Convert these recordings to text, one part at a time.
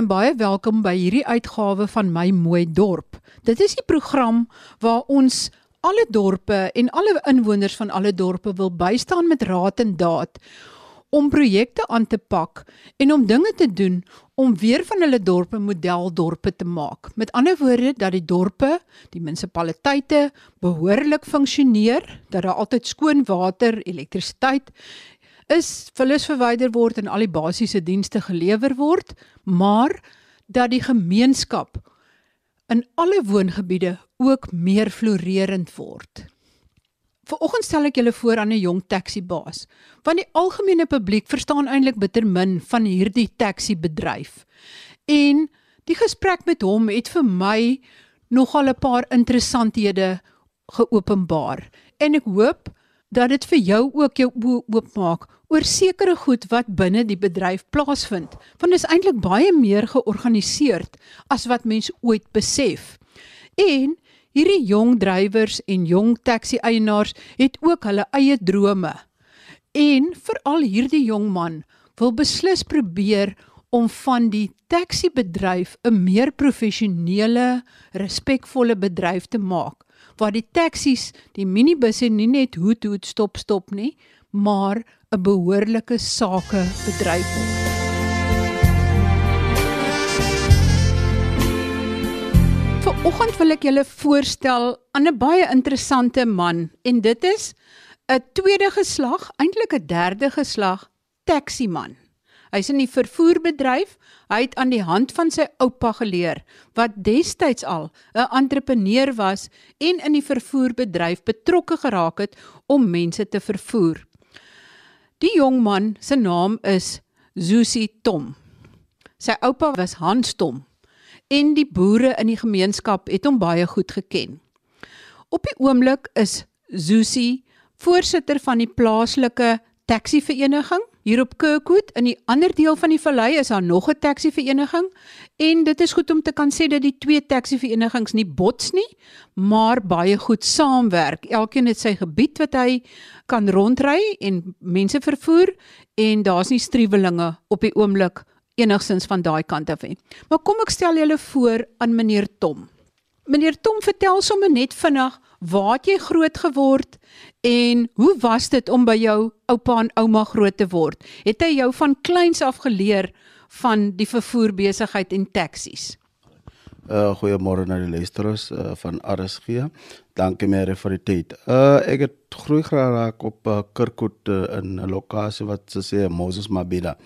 en baie welkom by hierdie uitgawe van My Mooi Dorp. Dit is die program waar ons alle dorpe en alle inwoners van alle dorpe wil bystaan met raad en daad om projekte aan te pak en om dinge te doen om weer van hulle dorpe modeldorpe te maak. Met ander woorde dat die dorpe, die munisipaliteite behoorlik funksioneer, dat daar altyd skoon water, elektrisiteit is, vullis verwyder word en al die basiese dienste gelewer word, maar dat die gemeenskap in alle woongebiede ook meer floreerend word. Vanoggend stel ek julle voor aan 'n jong taxi-baas, want die algemene publiek verstaan eintlik bitter min van hierdie taxi-bedryf. En die gesprek met hom het vir my nogal 'n paar interessanthede geopenbaar. En ek hoop dat dit vir jou ook jou oopmaak oor sekere goed wat binne die bedryf plaasvind. Want dit is eintlik baie meer georganiseerd as wat mense ooit besef. En Hierdie jong drywers en jong taxi-eienaars het ook hulle eie drome. En veral hierdie jong man wil beslis probeer om van die taxi-bedryf 'n meer professionele, respekvolle bedryf te maak waar die taksies, die minibusse nie net hoet hoet stop stop nie, maar 'n behoorlike sake bedryf word. Vanoggend wil ek julle voorstel aan 'n baie interessante man en dit is 'n tweede geslag, eintlik 'n derde geslag taximan. Hy's in die vervoerbedryf. Hy het aan die hand van sy oupa geleer wat destyds al 'n entrepreneur was en in die vervoerbedryf betrokke geraak het om mense te vervoer. Die jong man se naam is Zusi Tom. Sy oupa was Hans Tom en die boere in die gemeenskap het hom baie goed geken. Op die oomblik is Zusi voorsitter van die plaaslike taxivereniging hier op Kirkwood. In die ander deel van die vallei is daar nog 'n taxivereniging en dit is goed om te kan sê dat die twee taxiverenigings nie bots nie, maar baie goed saamwerk. Elkeen het sy gebied wat hy kan rondry en mense vervoer en daar's nie striwelinge op die oomblik enigsins van daai kant af hê. Maar kom ek stel julle voor aan meneer Tom. Meneer Tom, vertel sommer net vinnig, waar het jy groot geword en hoe was dit om by jou oupa en ouma groot te word? Het hy jou van kleins af geleer van die vervoerbesigheid en taksies? Uh goeiemôre aan die luisteraars uh, van RSG. Dankie meer vir die tyd. Uh ek het groei geraak op uh, Kirkwood uh, in 'n lokasie wat se sê Moses Mabida.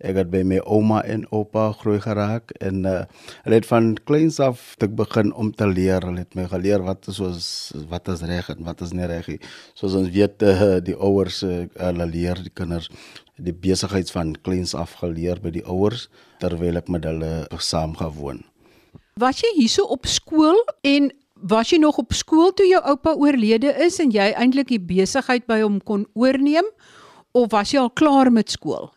Ek het by my ouma en oupa groei geraak en uh, hulle het van kleins af te begin om te leer. Hulle het my geleer wat is soos wat is reg en wat is nie reg nie. Soos ons weet uh, die ouers uh, hulle leer die kinders die besigheids van kleins af geleer by die ouers terwyl ek met hulle saam gewoon. Was jy hierso op skool en was jy nog op skool toe jou oupa oorlede is en jy eintlik die besigheid by hom kon oorneem of was jy al klaar met skool?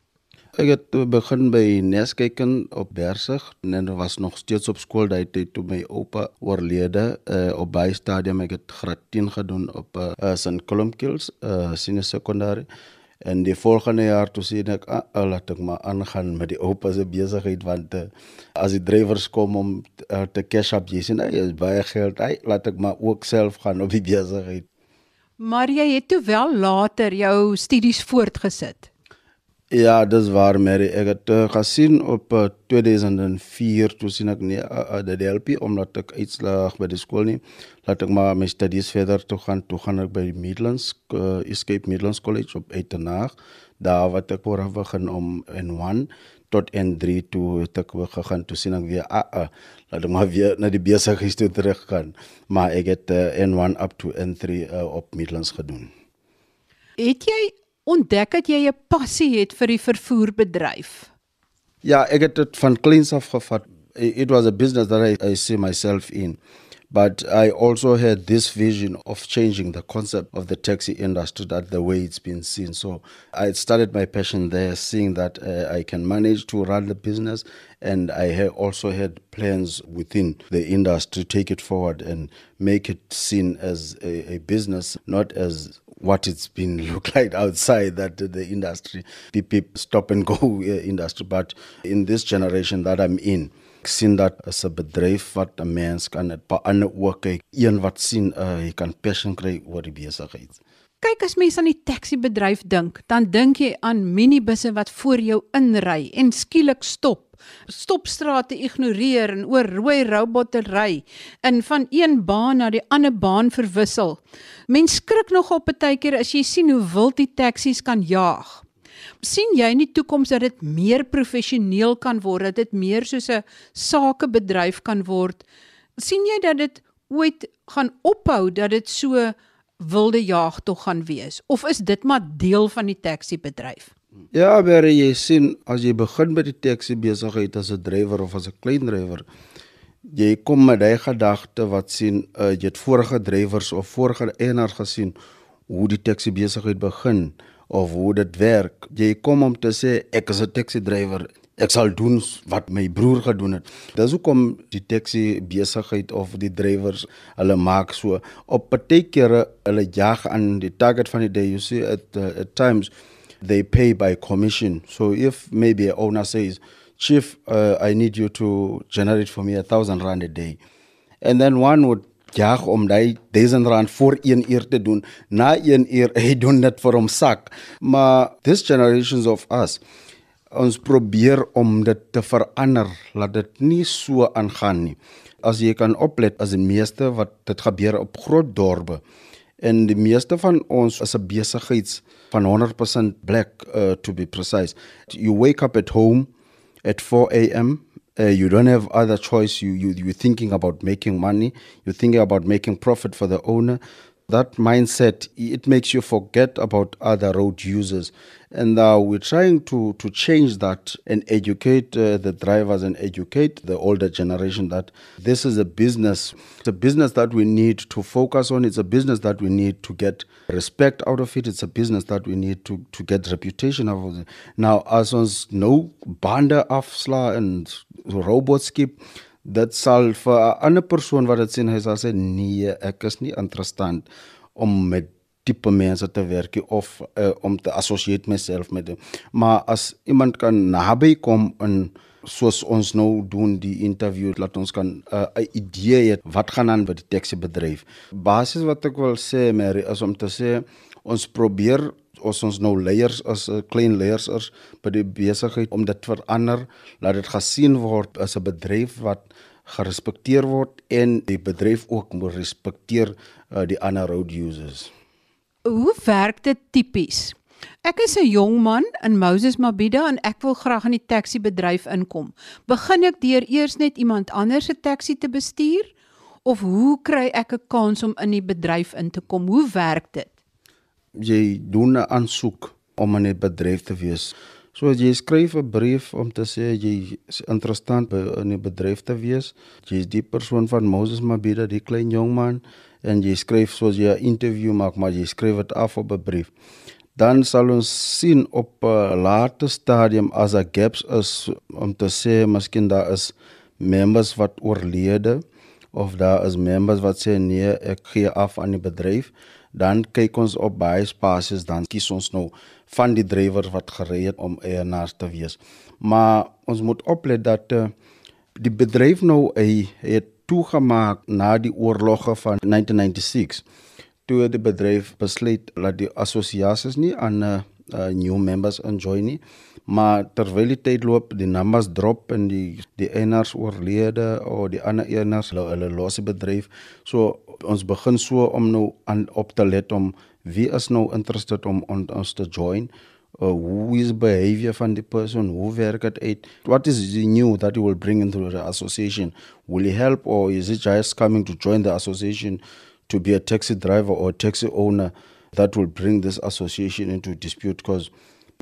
Ek het begin by Neskeken op Bersig en er was nog steeds op skool daai tyd toe my oupa oorlede uh, op by stadium. Ek het graad 10 gedoen op uh, St. Columkills uh, senior secondary. En die volgende jaar toe sien ek ah, uh, laat ek maar aangaan met die oupa se besigheid want uh, as die drywers kom om uh, te cash up jy sien hy is baie geld. Hy laat ek maar ook self gaan op die besigheid. Maar jy het toe wel later jou studies voortgesit Ja, dis waar Mary. Ek het uh, gesien op uh, 2004 toe sien ek nie uh, uh, die LP omdat ek uitslaag by die skool nie. Laat ek maar my studies verder toe gaan. Toe gaan ek by Midlands uh, Escape Midlands College op Etenaag. Daar wat ek voor begin om N1 tot N3 toe het ek weer gegaan toe sien ek weer uh, uh, laat ek maar weer na die besigheid toe terug gaan. Maar ek het uh, N1 up to N3 uh, op Midlands gedoen. Het jy ontdek dat jy 'n passie het vir die vervoerbedryf? Ja, ek het dit van kleins af gevat. It was a business that I, I see myself in. But I also had this vision of changing the concept of the taxi industry that the way it's been seen. So I started my passion there, seeing that uh, I can manage to run the business. And I have also had plans within the industry to take it forward and make it seen as a, a business, not as what it's been look like outside that the industry, beep, beep, stop and go uh, industry. But in this generation that I'm in, sien dat as 'n bedryf wat 'n mens kan dit pa ander ook kyk een wat sien uh, jy kan passion kry oor die besigheid. Kyk as mens aan die taxi bedryf dink, dan dink jy aan minibusse wat voor jou inry en skielik stop. Stopstrate ignoreer en oor rooi robotte ry en van een baan na die ander baan verwissel. Mens skrik nog op tydjie as jy sien hoe wild die taksies kan jaag sien jy in die toekoms dat dit meer professioneel kan word, dat dit meer soos 'n sakebedryf kan word? sien jy dat dit ooit gaan ophou dat dit so wilde jaagtog gaan wees of is dit maar deel van die taxi bedryf? Ja, maar jy sien as jy begin met die taxi besigheid as 'n drywer of as 'n klein drywer, jy kom met daai gedagte wat sien uh, jy het vorige drywers of vorige eienaars gesien hoe die taxi besigheid begin of hoe dit werk. Jy kom om te sê ek is 'n taxi driver. Ek sal doen wat my broer gedoen het. Dis hoekom die taxi besigheid of die drywers hulle maak so op partykeer hulle jag aan die target van die day. You see at, uh, at times they pay by commission. So if maybe a owner says, "Chief, uh, I need you to generate for me a thousand rand a day," and then one would jag om daai 1000 rand vir 1 uur te doen. Na 1 uur hy doen dit vir hom sak. Maar this generations of us ons probeer om dit te verander laat dit nie so aangaan nie. As jy kan oplet as die meeste wat dit gebeur op groot dorpe en die meeste van ons 'n besigheids van 100% black uh, to be precise. You wake up at home at 4 a.m uh, you don't have other choice. You, you, you're thinking about making money. You're thinking about making profit for the owner. That mindset, it makes you forget about other road users. And uh, we're trying to, to change that and educate uh, the drivers and educate the older generation that this is a business. It's a business that we need to focus on. It's a business that we need to get respect out of it. It's a business that we need to, to get reputation out of it. Now, as ons no bande afsla and robots skip, dit sal vir 'n ander persoon wat dit sien, hy sal sê nee, ek is nie interessant om met tipe mense te werk of uh, om te associate myself met them. Maar as iemand kan naby kom en soos ons nou doen die interview laat ons kan eh, 'n uh, idee hê wat gaan aan by die taxi bedryf. Basies wat ek wil sê Mary is om te sê ons probeer ons ons nou leiers as 'n uh, klein leiers is by die besigheid om dit verander laat dit gesien word as 'n bedryf wat gerespekteer word en die bedryf ook moet respekteer uh, die ander road users hoe werk dit tipies? Ek is 'n jong man in Moses Mabhida en ek wil graag in die taxi bedryf inkom. Begin ek deur eers net iemand anders se taxi te bestuur of hoe kry ek 'n kans om in die bedryf in te kom? Hoe werk dit? Jy doen 'n aansoek om in die bedryf te wees. So jy skryf 'n brief om te sê jy is interessant by in die bedryf te wees. Jy is die persoon van Moses Mabhida, die klein jong man en jy skryf soos jy 'n interview maak, maar jy skryf dit af op 'n brief. Dan sal ons sien op 'n later stadium as 'n gaps is om te sê miskien daar is members wat oorlede of daar is members wat sê nee, ek gee af aan die bedryf, dan kyk ons op baie spasies dan kies ons nou van die drywers wat gereed om eienaars te wees. Maar ons moet oplet dat uh, die bedryf nou hy het toegemaak na die oorlogge van 1996 toe die bedryf besluit dat die assosiasies nie aan uh, uh, new members join nie maar terwyl die tyd loop die numbers drop en die die eienaars oorlede of die ander eienaars hulle, hulle los die bedryf. So ons begin so om nou aan op te let om wie is nou interested om on, ons te join. Uh, who is behavior van die person who werk at it what is the new that you will bring into the association? Will he help or is it just coming to join the association to be a taxi driver or taxi owner that will bring this association into dispute? Because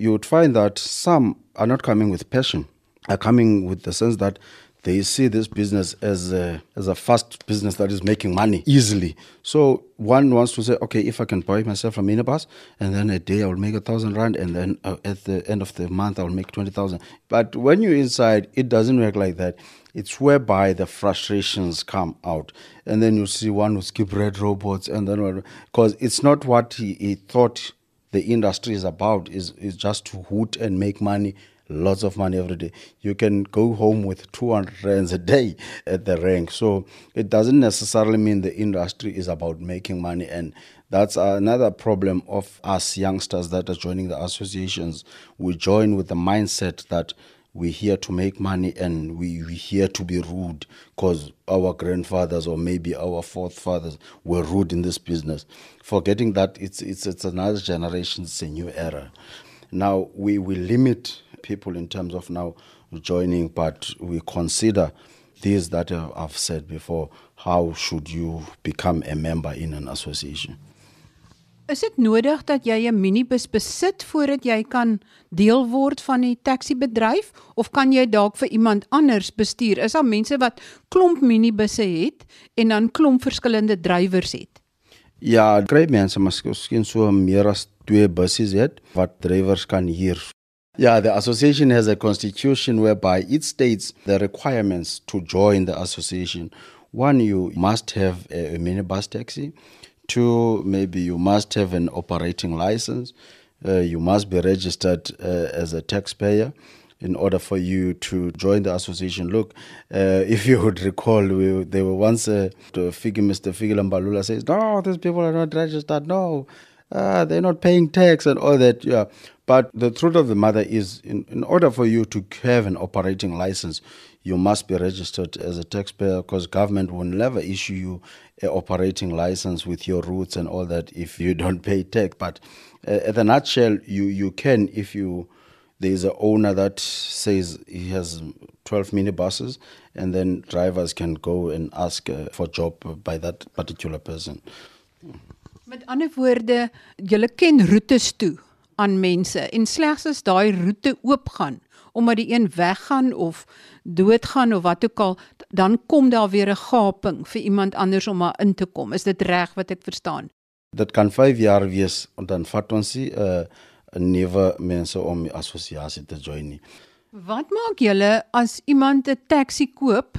you would find that some are not coming with passion are coming with the sense that they see this business as a, as a fast business that is making money easily. So one wants to say, okay, if I can buy myself a minibus, and then a day I will make a thousand rand, and then uh, at the end of the month I will make twenty thousand. But when you're inside, it doesn't work like that. It's whereby the frustrations come out, and then you see one who skip red robots, and then because it's not what he, he thought the industry is about is is just to hoot and make money lots of money every day. You can go home with 200 rands a day at the rank. So it doesn't necessarily mean the industry is about making money. And that's another problem of us youngsters that are joining the associations. We join with the mindset that we're here to make money and we, we're here to be rude because our grandfathers or maybe our forefathers were rude in this business. Forgetting that it's, it's, it's another generation, it's a new era. Now we, we limit people in terms of now joining, but we consider these that I've said before. How should you become a member in an association? Is dit nodig dat jy 'n minibus besit voordat jy kan deel word van die taxi bedryf of kan jy dalk vir iemand anders bestuur? Is daar mense wat klomp minibusse het en dan klomp verskillende drywers het? Ja, kry mense miskien so meer as twee busse het wat drywers kan huur Yeah, the association has a constitution whereby it states the requirements to join the association. One, you must have a, a minibus taxi. Two, maybe you must have an operating license. Uh, you must be registered uh, as a taxpayer in order for you to join the association. Look, uh, if you would recall, we, they were once, uh, Figi, Mr. Figilambalula says, no, these people are not registered. No, uh, they're not paying tax and all that. Yeah. But the truth of the matter is, in, in order for you to have an operating license, you must be registered as a taxpayer because government will never issue you an operating license with your routes and all that if you don't pay tax. But uh, at the nutshell, you, you can if you there is an owner that says he has 12 minibuses and then drivers can go and ask uh, for job by that particular person. Met ander woorde, julle ken roetes toe aan mense en slegs as daai roete oopgaan omdat die een weggaan of doodgaan of wat ook al dan kom daar weer 'n gaping vir iemand anders om maar in te kom. Is dit reg wat ek verstaan? Dit kan 5 jaar wees en dan vat ons die 'n uh, nuwe mense om die assosiasie te join nie. Wat maak julle as iemand 'n taxi koop?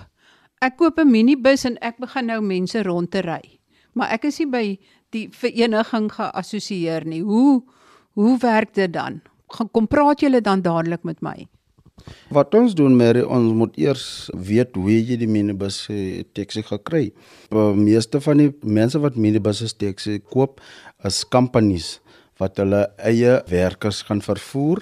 Ek koop 'n minibus en ek begin nou mense rond te ry. Maar ek is nie by die vereniging geassosieer nie. Hoe Hoe werk dit dan? Kom praat julle dan dadelik met my. Wat ons doen Mary, ons moet eers weet hoe jy die minibus taxi gekry. Die meeste van die mense wat minibusse taxi koop, is companies wat hulle eie werkers gaan vervoer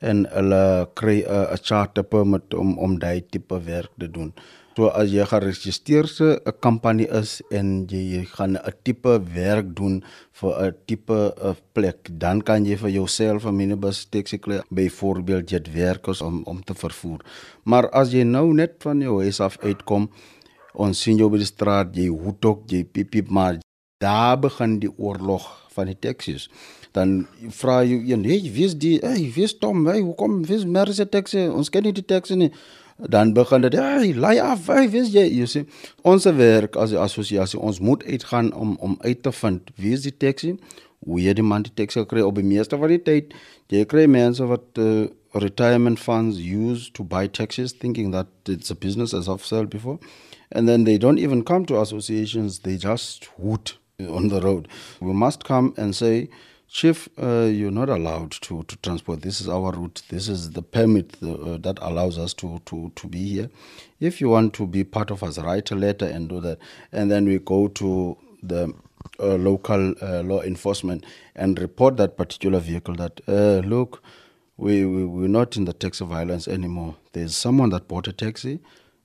en hulle kry 'n charter permit om om daai tipe werk te doen. So as jy geregistreerde 'n company is en jy gaan 'n tipe werk doen vir 'n tipe plek, dan kan jy vir jouself 'n minibus taxi kry, byvoorbeeld jet werkers om om te vervoer. Maar as jy nou net van jou huis af uitkom, ons sien jou by die straat, jy hoet ook, jy piep piep maar daar begin die oorlog van die taxis. Dan vra jy, "Hey, wie is die? Hey, wie is Tom? Hey, hoekom wie is Mercedes taxi? Ons ken nie die taxi nie." Dan begin dit hey lei af hey weet jy? Jy sê ons werk as 'n assosiasie ons moet uitgaan om om uit te vind wie is die taxi hoe jy die man die taxi kry op die meeste van die tyd jy kry mense wat uh, retirement funds use to buy taxis thinking that it's a business as I've said before. And then they don't even come to associations they just hoot on the road. We must come and say Chief, uh, you're not allowed to, to transport. This is our route. This is the permit uh, that allows us to, to, to be here. If you want to be part of us, write a letter and do that. And then we go to the uh, local uh, law enforcement and report that particular vehicle that, uh, look, we, we, we're not in the taxi violence anymore. There's someone that bought a taxi.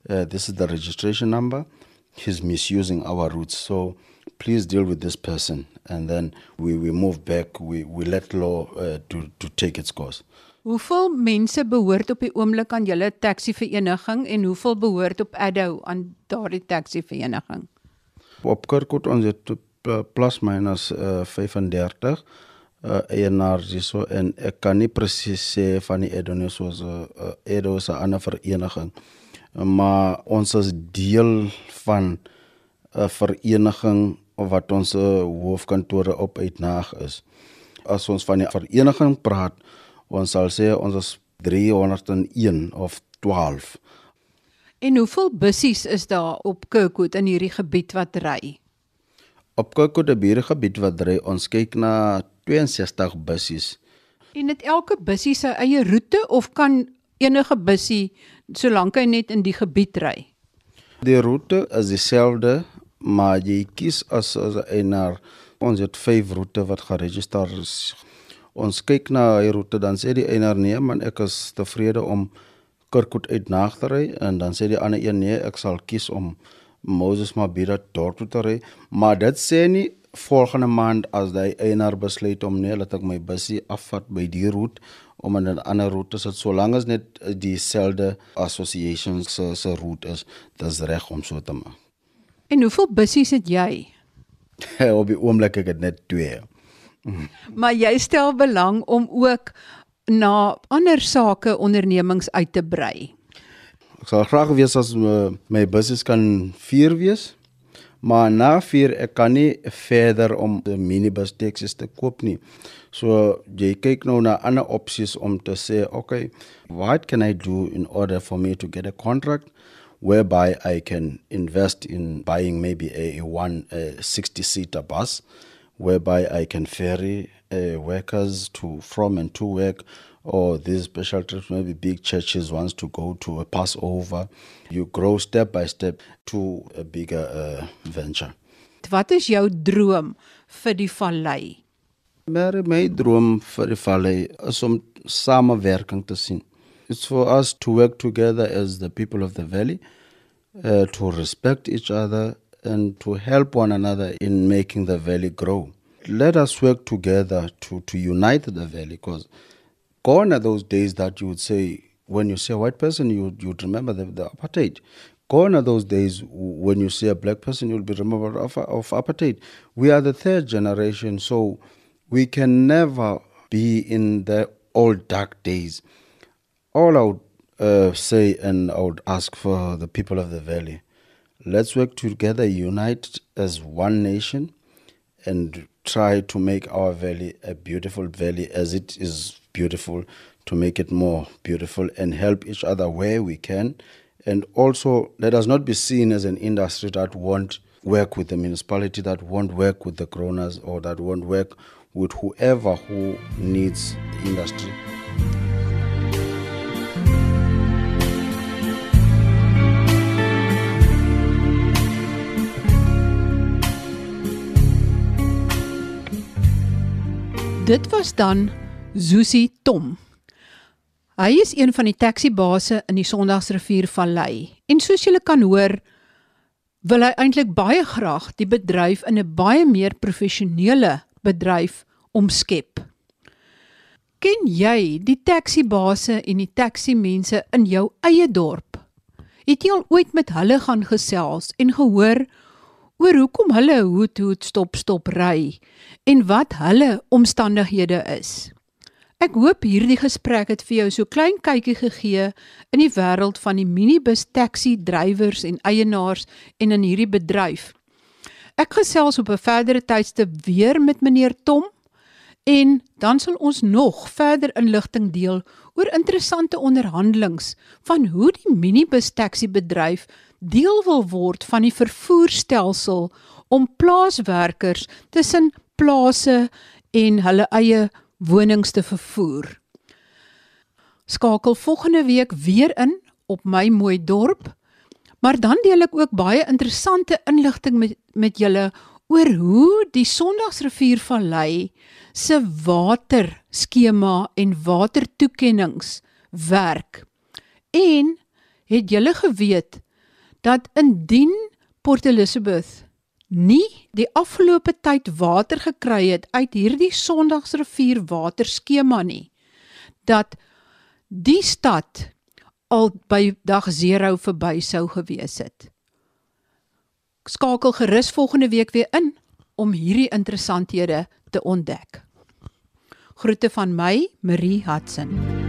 Uh, this is the registration number. He's misusing our routes. So please deal with this person and then we we move back we we let law uh, to to take its course Hoeveel mense behoort op die oomblik aan julle taxi vereniging en hoeveel behoort op Addo aan daardie taxi vereniging? Op Kirkwood ons het uh, plus minus uh, 35 uh eienaars hierso en ek kan nie presies sê van die Addo nie soos 'n uh, Addo se ander vereniging. maar ons is deel van 'n vereniging wat ons hoofkantore op uitnaag is. As ons van die vereniging praat, ons sal sê ons is 301 of 12. En hoeveel bussies is daar op Kirkwood in hierdie gebied wat ry? Op Kirkwood die hierdie gebied wat ry, ons kyk na 62 bussies. En dit elke bussie sy eie roete of kan enige bussie solank hy net in die gebied ry? Die roete is dieselfde, maar jy kies as as 'n eienaar. Ons het vyf roete wat geregistreer is. Ons kyk na hy roete dan sê die eienaar nee man ek is tevrede om Kirkwood uit nag te ry. En dan sê die ander een nee ek sal kies om Moses Mabhida dorp toe te ry. Maar dit sê nie volgende maand as die eienaar besluit om nee laat ek my busie afvat by die roete om in 'n ander roete sit solank as net dieselfde associations se se roete is. Dis reg om so te maak En hoeveel bussies het jy? op die oomblik ek het net 2 Maar jy stel belang om ook na ander sake ondernemings uit te brei. Ek sal graag wees as my, my business kan 4 wees. Maar na 4 ek kan nie verder om 'n minibus taxis te koop nie. So jy kyk nou na ander opsies om te sê, okay, what can I do in order for me to get a contract whereby I can invest in buying maybe a, a one a 60 seater bus whereby I can ferry uh, workers to from and to work or these special trips maybe big churches wants to go to a passover. You grow step by step to a bigger uh, venture. Wat is jou droom vir die vallei? My droom vir die vallei is om samewerking te sien. It's for us to work together as the people of the valley uh, to respect each other and to help one another in making the valley grow. Let us work together to, to unite the valley because gone are those days that you would say, when you see a white person, you, you'd remember the, the apartheid. Gone are those days when you see a black person, you'll be remembered of, of apartheid. We are the third generation, so we can never be in the old dark days. All I would uh, say and I would ask for the people of the valley let's work together, unite as one nation, and try to make our valley a beautiful valley as it is beautiful, to make it more beautiful and help each other where we can. And also, let us not be seen as an industry that won't work with the municipality, that won't work with the kroners, or that won't work with whoever who needs the industry. Dit was dan Zusi Tom. Hy is een van die taxibase in die Sondagsrivier Vallei. En soos julle kan hoor, wil hy eintlik baie graag die bedryf in 'n baie meer professionele bedryf omskep. Ken jy die taxibase en die taximense in jou eie dorp? Het jy al ooit met hulle gaan gesels en gehoor oor hoekom hulle hoet hoet stop stop ry en wat hulle omstandighede is. Ek hoop hierdie gesprek het vir jou so klein kykie gegee in die wêreld van die minibus taxi drywers en eienaars en in hierdie bedryf. Ek gesels op 'n verdere tydstip weer met meneer Tom en dan sal ons nog verder inligting deel oor interessante onderhandelinge van hoe die minibus taxi bedryf deel wil word van die vervoerstelsel om plaaswerkers tussen plase en hulle eie wonings te vervoer. Skakel volgende week weer in op my mooi dorp. Maar dan deel ek ook baie interessante inligting met met julle oor hoe die Sondagsrivier Vallei se waterskema en watertoekennings werk. En het julle geweet dat indien Port Elizabeth nie die afgelope tyd water gekry het uit hierdie Sondagsrivier waterskema nie dat die stad al by dag 0 verby sou gewees het. Skakel gerus volgende week weer in om hierdie interessanthede te ontdek. Groete van my, Marie Hudson.